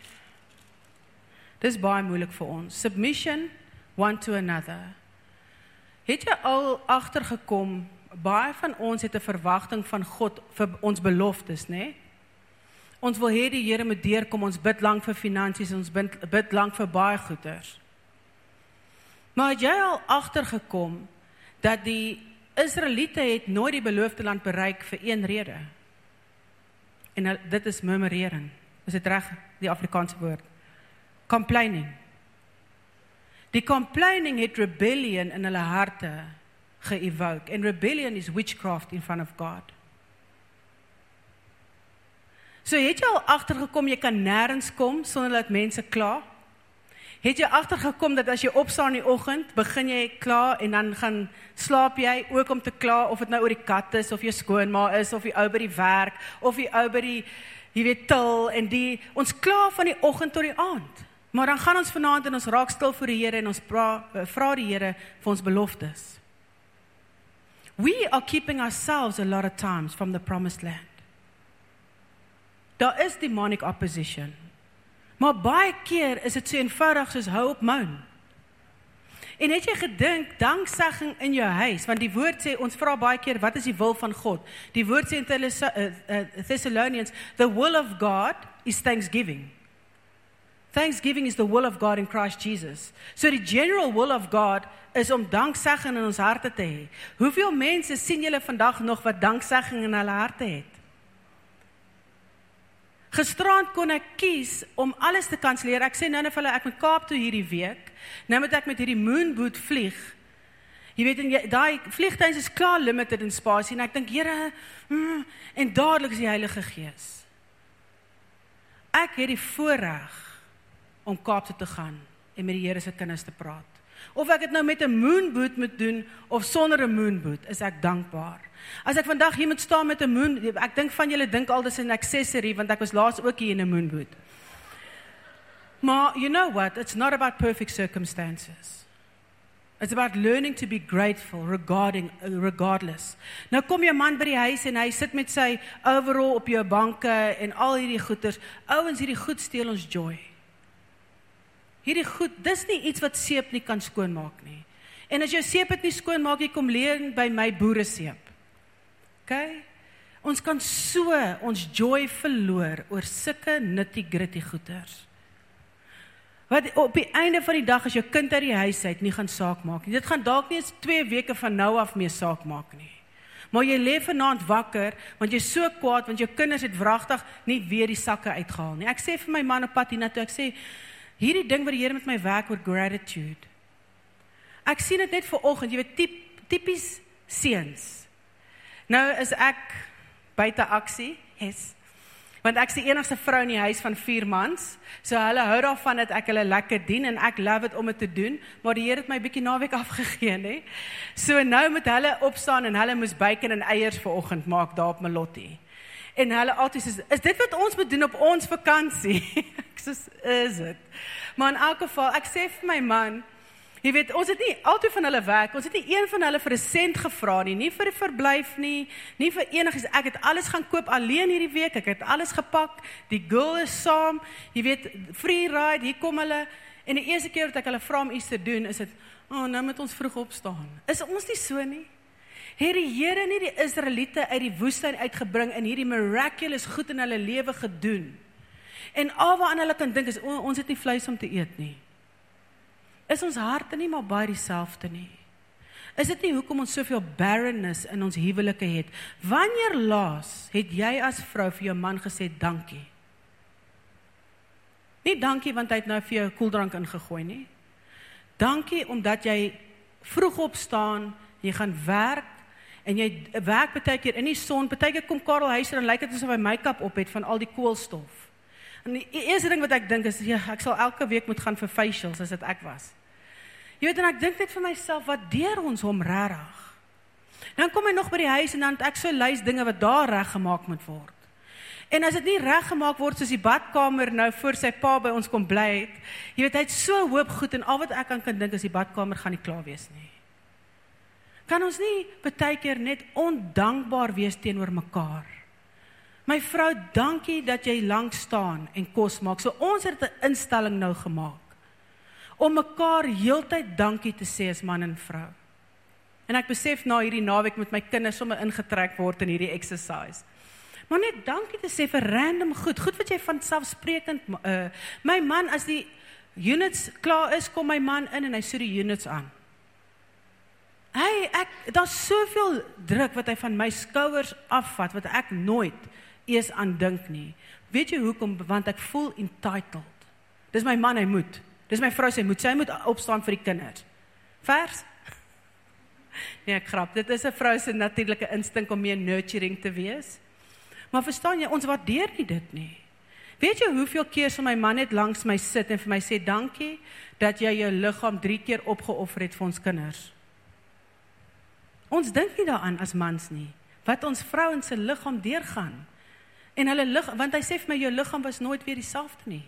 Dis baie moeilik vir ons. Submission one to another. Het jy al agtergekom baie van ons het 'n verwagting van God vir ons beloftes, né? Nee? Ons wil hê die Here moet deurkom. Ons bid lank vir finansies, ons bid, bid lank vir baie goeders. Maar het jy al agtergekom dat die Israeliete het nooit die beloofde land bereik vir een rede? En dit is murmurering. Is dit reg die Afrikaanse woord? Complaining. Die complaining het rebellion in hulle harte geevoke and rebellion is witchcraft in front of God. So het jy al agtergekom jy kan nêrens kom sonder dat mense kla? Het jy agtergekom dat as jy opstaan in die oggend, begin jy kla en dan gaan slaap jy ook om te kla of dit nou oor die kat is of jou skoonma is of die ou by die werk of die ou by die jy weet til en die ons kla van die oggend tot die aand. Maar dan gaan ons vanaand en ons raak stil voor die Here en ons eh, vra die Here vir ons beloftes. We are keeping ourselves a lot of times from the promised land. Daar is demonic opposition. Maar baie keer is dit so eenvoudig soos hou op moun. En het jy gedink danksegging in jou huis want die woord sê ons vra baie keer wat is die wil van God? Die woord sê in eh, eh, Thessalonians the will of God is thanksgiving. Thanksgiving is the will of God in Christ Jesus. So the general will of God is om danksegging in ons harte te hê. Hoeveel mense sien julle vandag nog wat danksegging in hulle harte het? Gisterand kon ek kies om alles te kanselleer. Ek sê nou net vir hulle ek moet Kaap toe hierdie week. Nou moet ek met hierdie moonboot vlieg. Jy weet en daai vliegtuig is klaar limited in spasie en ek dink Here mm, en dadelik is die Heilige Gees. Ek het die voorreg om Kaap toe te gaan en met die Here se kinders te praat. Of ek dit nou met 'n moonboot moet doen of sonder 'n moonboot, is ek dankbaar. As ek vandag hier moet staan met 'n moon, ek dink van julle dink al dis 'n accessory want ek was laas ook hier in 'n moonboot. Maar you know what? It's not about perfect circumstances. It's about learning to be grateful regarding regardless. Nou kom jou man by die huis en hy sit met sy overall op jou banke en al hierdie goeders. Ouens, hierdie goed steel ons joy. Hierdie goed, dis nie iets wat seep nie kan skoonmaak nie. En as jou seep dit nie skoonmaak nie, kom leer by my boere seep. OK? Ons kan so ons joy verloor oor sulke nitty-gritty goeters. Wat op die einde van die dag as jou kind uit die huis uit nie gaan saak maak nie. Dit gaan dalk nie eens 2 weke van nou af mee saak maak nie. Maar jy lê vanaand wakker want jy's so kwaad want jou kinders het wragtig nie weer die sakke uitgehaal nie. Ek sê vir my man op pad hiernatoe, ek sê hierdie ding wat die Here met my werk oor gratitude. Ek sien dit net vir oggend, jy weet tip, tipies seuns. Nou is ek buite aksie. Yes. Want ek's die enigste vrou in die huis van 4 mans. So hulle hou daarvan dat ek hulle lekker dien en ek love dit om dit te doen, maar die Here het my bietjie naweek afgegee, nê. So nou moet hulle opstaan en hulle moes bacon en eiers vir oggend maak daar op Melottie. En hulle altyd sê, "Is dit wat ons moet doen op ons vakansie?" ek sê, "Is dit?" Maar in elk geval, ek sê vir my man, jy weet, ons het nie altyd van hulle werk, ons het nie een van hulle vir 'n sent gevra nie, nie vir 'n verblyf nie, nie vir enigiets. Ek het alles gaan koop alleen hierdie week. Ek het alles gepak. Die girl is saam. Jy weet, free ride, hier kom hulle. En die eerste keer wat ek hulle vra om iets te doen, is dit, "O, oh, nou moet ons vroeg opstaan." Is ons nie so nie? Het die Here nie die Israeliete uit die woestyn uitgebring en hierdie miraculous goed in hulle lewe gedoen. En alwaar hulle kan dink is o, ons het nie vleis om te eet nie. Is ons harte nie maar baie dieselfde nie? Is dit nie hoekom ons soveel barrenness in ons huwelike het? Wanneer laas het jy as vrou vir jou man gesê dankie? Nie dankie want hy het nou vir jou 'n koeldrank ingegooi nie. Dankie omdat jy vroeg opstaan, jy gaan werk, en jy werk baie keer in die son, baie keer kom Karel huis en lyk dit asof hy make-up op het van al die koolstof. En die eerste ding wat ek dink is ja, ek sal elke week moet gaan vir facials as dit ek was. Jy weet en ek dink net vir myself wat deur ons hom regtig. Dan kom hy nog by die huis en dan ek so lys dinge wat daar reggemaak moet word. En as dit nie reggemaak word soos die badkamer nou voor sy pa by ons kom bly het, jy weet hy het so hoop goed en al wat ek aan kan dink is die badkamer gaan nie klaar wees nie. Kan ons nie baie keer net ondankbaar wees teenoor mekaar? My vrou, dankie dat jy lank staan en kos maak. So ons het 'n instelling nou gemaak om mekaar heeltyd dankie te sê as man en vrou. En ek besef na hierdie naweek met my kinders sommer ingetrek word in hierdie exercise. Maar net dankie te sê vir random goed, goed wat jy van selfsprekend uh, my man as die units klaar is, kom my man in en hy sit die units aan. Hy ek daar's soveel druk wat hy van my skouers afvat wat ek nooit eers aan dink nie. Weet jy hoekom? Want ek voel entitled. Dis my man, hy moet. Dis my vrou sê moet sy moet opstaan vir die kinders. Vers? Nee, ek grap. Dit is 'n vrou se natuurlike instink om meer nurturing te wees. Maar verstaan jy, ons waardeer nie dit nie. Weet jy hoeveel keer sal my man net langs my sit en vir my sê dankie dat jy jou liggaam 3 keer opgeoffer het vir ons kinders. Ons dink nie daaraan as mans nie wat ons vrouens se liggaam deurgaan. En hulle lig want hy sê vir my jou liggaam was nooit weer dieselfde nie.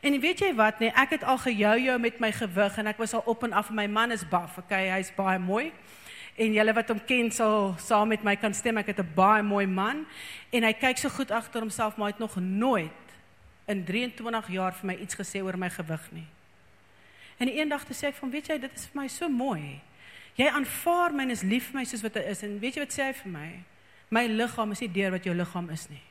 En weet jy wat nee, ek het al gejou jou met my gewig en ek was al op en af en my man is baf, okay, hy's baie mooi. En julle wat hom ken sal saam met my kan stem ek het 'n baie mooi man en hy kyk so goed agter homself maar hy het nog nooit in 23 jaar vir my iets gesê oor my gewig nie. En eendag te sê ek van weet jy dit is vir my so mooi. Jy aanvaar my en is lief vir my soos wat hy is en weet jy wat sê hy vir my? My liggaam is nie deur wat jou liggaam is nie.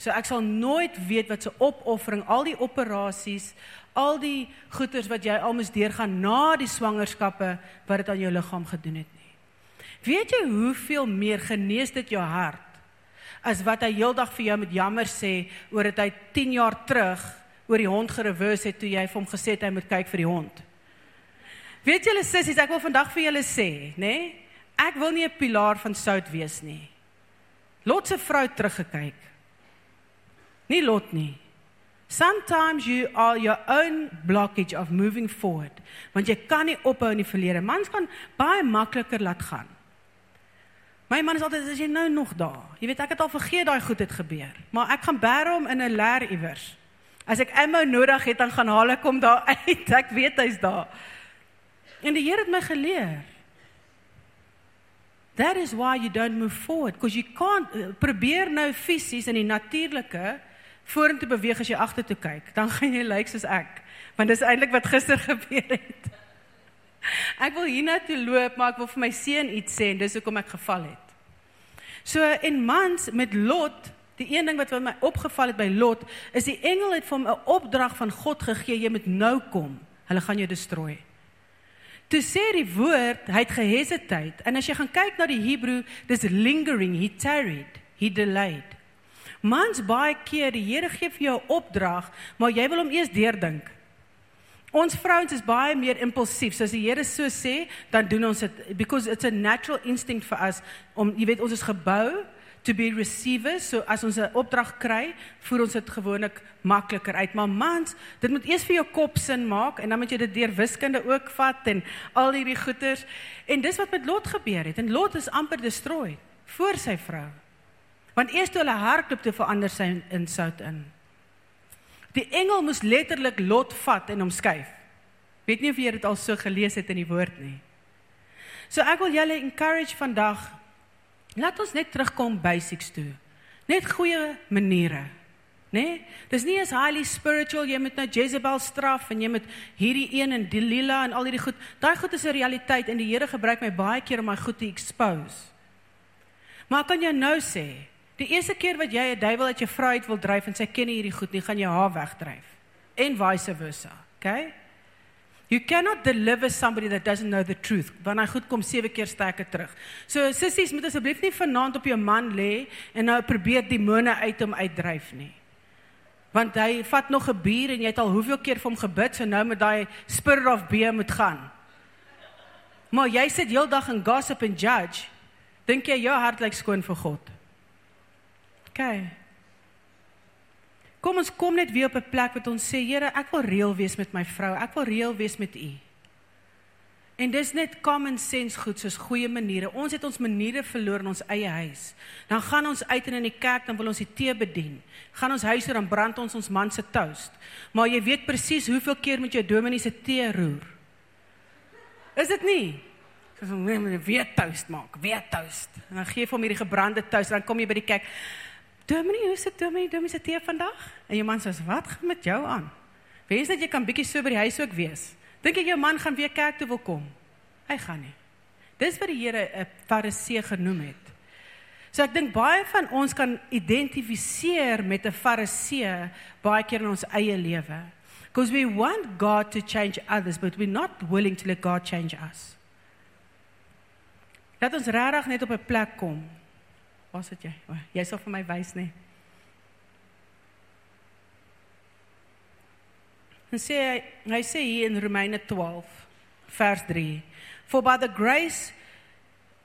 So ek sal nooit weet wat se opoffering, al die operasies, al die goeters wat jy almoes deurgaan na die swangerskappe wat dit aan jou liggaam gedoen het nie. Weet jy hoeveel meer genees dit jou hart as wat hy heeldag vir jou met jammer sê oor dit hy 10 jaar terug oor die hond gereverse het toe jy vir hom gesê het hy moet kyk vir die hond. Weet julle sissies, ek wil vandag vir julle sê, nê? Nee, ek wil nie 'n pilaar van sout wees nie. Lot se vrou teruggekyk. Nie Lot nie. Sometimes you are your own blockage of moving forward. Want jy kan nie ophou in die verlede. Mans kan baie makliker laat gaan. My man is altyd as jy nou nog daar. Jy weet ek het al vergeet daai goed het gebeur, maar ek gaan bære hom in 'n leer iewers. As ek ammo nodig het, dan gaan haal ek hom daar uit. Ek weet hy's daar. En die Here het my geleer. That is why you don't move forward because you can't uh, probeer nou fisies in die natuurlike vorentoe beweeg as jy agtertoe kyk. Dan gaan jy lyk soos ek. Want dis eintlik wat gister gebeur het. Ek wil hiernatoe loop, maar ek wil vir my seun iets sê en dis hoekom ek geval het. So en mans met Lot, die een ding wat vir my opgeval het by Lot, is die engel het vir hom 'n opdrag van God gegee, jy moet nou kom. Hulle gaan jou destrooi. Toe sê die woord, hy het gehesitate. En as jy gaan kyk na die Hebreë, dis lingering, he tarried, he delayed. Mans baie keer die Here gee vir jou 'n opdrag, maar jy wil hom eers deurdink. Ons vrouens is baie meer impulsief. So as die Here so sê, dan doen ons dit because it's a natural instinct for us om jy weet ons is gebou to be receivers. So as ons 'n opdrag kry, voer ons dit gewoonlik makliker uit. Maar mans, dit moet eers vir jou kop sin maak en dan moet jy dit deur wiskunde ook vat en al hierdie goeters. En dis wat met Lot gebeur het. En Lot is amper destrooi voor sy vrou. Want eers toe hulle hardloop te verander sy in sout in. Die engel moes letterlik Lot vat en hom skuif. Weet nie of jy dit al so gelees het in die woord nie. So ek wil julle encourage vandag laat ons net terugkom basics toe. Net goeie maniere. Né? Nee? Dis nie as highly spiritual jy moet nou Jezebel straf en jy moet hierdie een en Delilah en al hierdie goed. Daai goed is 'n realiteit en die Here gebruik my baie keer om my goed te expose. Maar kan jy nou sê, Die eerste keer wat jy 'n duiwel uit jou vrou uit wil dryf en sy ken nie hierdie goed nie, gaan jy haar wegdryf. En vice versa. Okay? You cannot deliver somebody that doesn't know the truth. Wanneer hy goed kom sewe keer sterker terug. So sissies, moet asseblief nie vanaand op jou man lê en nou probeer demone uit hom uitdryf nie. Want hy vat nog 'n bier en jy het al hoeveel keer vir hom gebid, so nou met daai spirit of beer moet gaan. Maar jy sit heeldag in gossip en judge. Dink jy jou hart lyk skoon vir God? Okay. Kom ons kom net weer op 'n plek wat ons sê, Here, ek wil reël wees met my vrou. Ek wil reël wees met U. En dis net common sense goed soos goeie maniere. Ons het ons maniere verloor in ons eie huis. Dan gaan ons uit en in die kerk dan wil ons die tee bedien. Gaan ons huis toe dan brand ons ons man se toast. Maar jy weet presies hoeveel keer moet jy dominee se tee roer. Is dit nie? Soos om net weer toast maak, weer toast. En dan gee jy hom hierdie gebrande toast, dan kom jy by die kerk. Dominee, hoe is dit Dominee? Dominee se tee vandag? En jou man sê, "Wat gaan met jou aan?" Wees net jy kan bietjie so by die huis ook wees. Dink jy jou man gaan weer kerk toe wil kom? Hy gaan nie. Dis wat die Here 'n Farisee genoem het. So ek dink baie van ons kan identifiseer met 'n Farisee baie keer in ons eie lewe. Because we want God to change others, but we're not willing to let God change us. Laat ons regtig net op 'n plek kom Waar sit jy? O, jy sal vir my wys nê. En sê hy, hy sê hier in Romeine 12 vers 3. For by the grace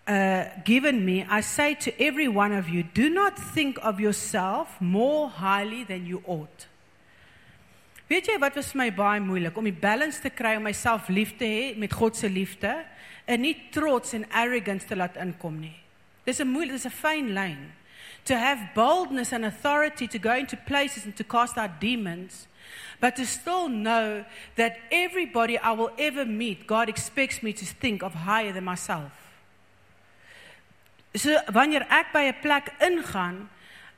uh, given me, I say to every one of you, do not think of yourself more highly than you ought. Weet jy wat was vir my baie moeilik om die balance te kry om myself lief te hê met God se liefde en nie trots en arrogance te laat inkom nie. There's a there's a fine line to have boldness and authority to go into places and to cast out demons, but to still know that everybody I will ever meet, God expects me to think of higher than myself. So wanneer ek by 'n plek ingaan,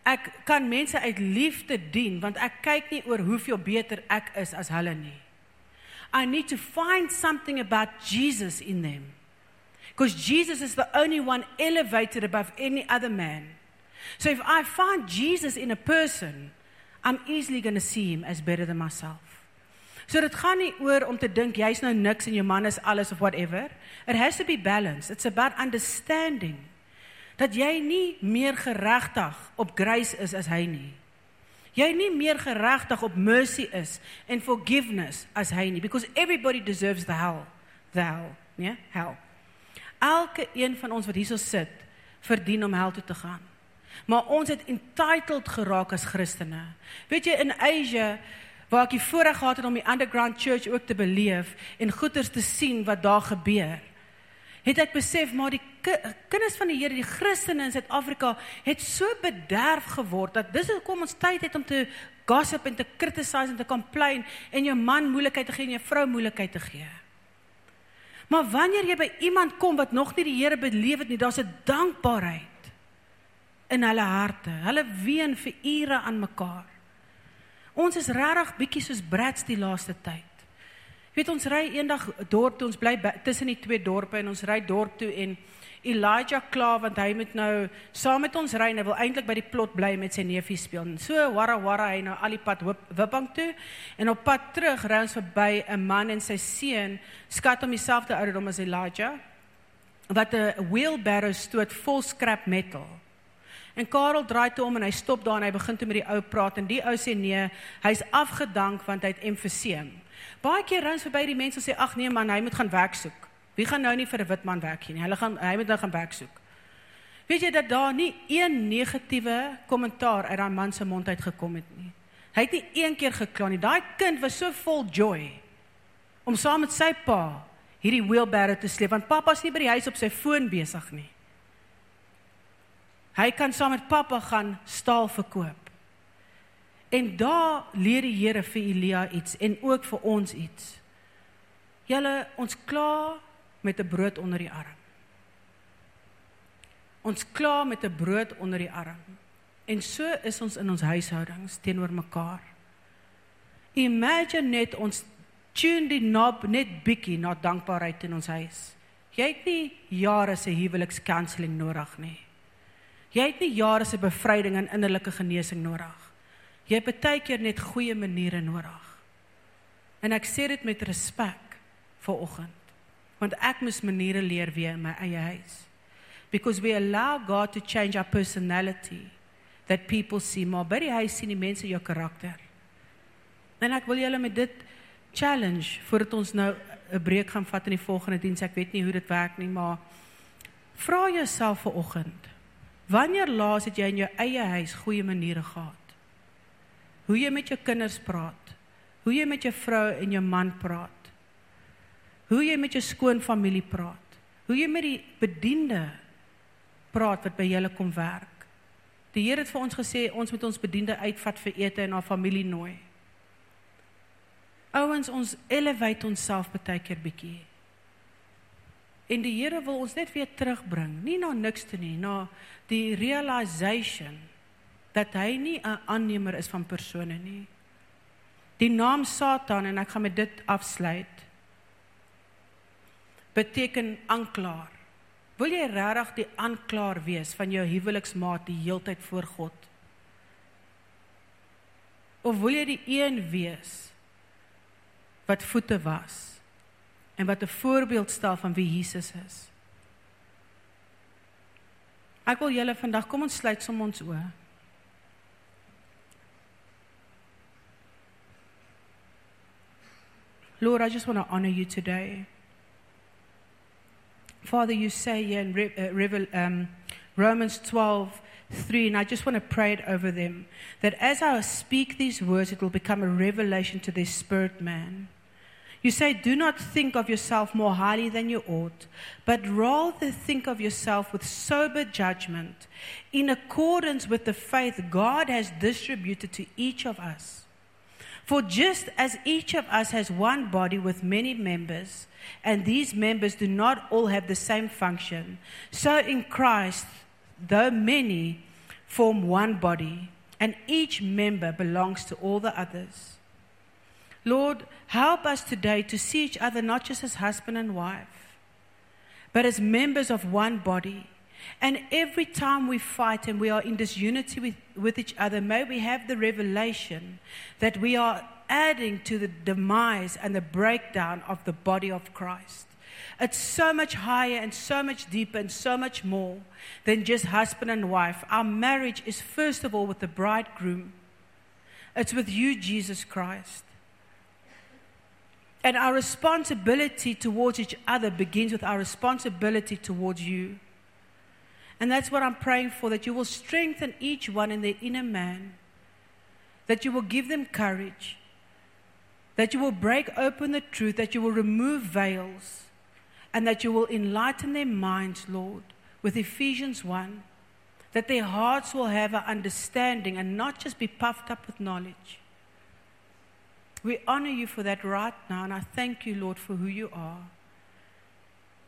ek kan mense uit liefde dien want ek kyk nie oor hoeveel beter ek is as hulle nie. I need to find something about Jesus in them. Because Jesus is the only one elevated above any other man. So if I find Jesus in a person, I'm easily going to see him as better than myself. So dit gaan nie oor om te dink jy's nou niks en jou man is alles of whatever. It has to be balanced. It's about understanding dat jy nie meer geregtig op grace is as hy nie. Jy nie meer geregtig op mercy is en forgiveness as hy nie because everybody deserves the hell. The hell, yeah? Hell. Elke een van ons wat hierso sit, verdien om hel toe te gaan. Maar ons het entitled geraak as Christene. Weet jy in Asia waar ek die voorreg gehad het om die underground church ook te beleef en goeders te sien wat daar gebeur. Het ek besef maar die kinders van die Here, die Christene in Suid-Afrika het so bederf geword dat dis hoekom ons tyd het om te gossip en te criticize en te complain en jou man moeilikheid te gee en jou vrou moeilikheid te gee. Maar wanneer jy by iemand kom wat nog nie die Here beleef het nie, daar's 'n dankbaarheid in hulle harte. Hulle ween vir ure aan mekaar. Ons is regtig bietjie soos brats die laaste tyd. Weet ons ry eendag dorp toe, ons bly tussen die twee dorpe en ons ry dorp toe en Elijah klaar want hy moet nou saam met ons ry en hy wil eintlik by die plot bly met sy neefie speel. En so warra warra hy nou al die pad Wipbank toe en op pad terug ry ons verby 'n man en sy seun skat om dieselfde ouderdom as Elijah wat 'n wheelbarrow stoot vol scrap metal. En Karel draai toe om en hy stop daar en hy begin toe met die ou praat en die ou sê nee, hy's afgedank want hy het emfyseem. Baie keer ry ons verby die mense sê ag nee man, hy moet gaan werk soek. Wie gaan nou nie vir 'n wit man werk nie. Hulle gaan hy moet nou gaan werk soek. Weet jy dat daar nie een negatiewe kommentaar uit daai man se mond uit gekom het nie. Hy het nie een keer gekla nie. Daai kind was so vol joy om saam met sy pa hierdie wheelbarrow te sleep want pappa's nie by die huis op sy foon besig nie. Hy kan saam met pappa gaan staal verkoop. En daar leer die Here vir Elia iets en ook vir ons iets. Julle ons klaar met 'n brood onder die arm. Ons klaar met 'n brood onder die arm. En so is ons in ons huishoudings teenoor mekaar. Imagine net ons tune die knob net bietjie na dankbaarheid in ons huis. Jy het nie jare se huwelikskanseling nodig nie. Jy het nie jare se bevryding en innerlike genesing nodig. Jy het baie keer net goeie maniere nodig. En ek sê dit met respek vir oggend want ek moes maniere leer weer in my eie huis. Because we allow God to change our personality that people see. More die huis sien die mense jou karakter. En ek wil julle met dit challenge voordat ons nou 'n breek gaan vat in die volgende diens ek weet nie hoe dit werk nie maar vra jouself vir oggend wanneer laas het jy in jou eie huis goeie maniere gehad hoe jy met jou kinders praat hoe jy met jou vrou en jou man praat Hoe jy met jou skoonfamilie praat. Hoe jy met die bediende praat wat by julle kom werk. Die Here het vir ons gesê ons moet ons bediende uitvat vir ete en haar familie nooi. Ouens, ons elevate onsself baie keer bietjie. En die Here wil ons net weer terugbring, nie na niks toe nie, na die realization dat hy nie 'n aannemer is van persone nie. Die naam Satan en ek gaan met dit afsluit beteken aanklaer. Wil jy regtig die aanklaer wees van jou huweliksmaat die heeltyd voor God? Of wil jy die een wees wat voete was en wat 'n voorbeeld stel van wie Jesus is? Ek wil julle vandag kom ons sluit som ons oë. Lord, I just want to honor you today. Father, you say here in uh, um, Romans 12, 3, and I just want to pray it over them that as I speak these words, it will become a revelation to their spirit man. You say, Do not think of yourself more highly than you ought, but rather think of yourself with sober judgment, in accordance with the faith God has distributed to each of us. For just as each of us has one body with many members, and these members do not all have the same function, so in Christ, though many form one body, and each member belongs to all the others. Lord, help us today to see each other not just as husband and wife, but as members of one body. And every time we fight and we are in disunity with, with each other, may we have the revelation that we are adding to the demise and the breakdown of the body of Christ. It's so much higher and so much deeper and so much more than just husband and wife. Our marriage is, first of all, with the bridegroom, it's with you, Jesus Christ. And our responsibility towards each other begins with our responsibility towards you. And that's what I'm praying for that you will strengthen each one in their inner man, that you will give them courage, that you will break open the truth, that you will remove veils, and that you will enlighten their minds, Lord, with Ephesians 1, that their hearts will have an understanding and not just be puffed up with knowledge. We honor you for that right now, and I thank you, Lord, for who you are.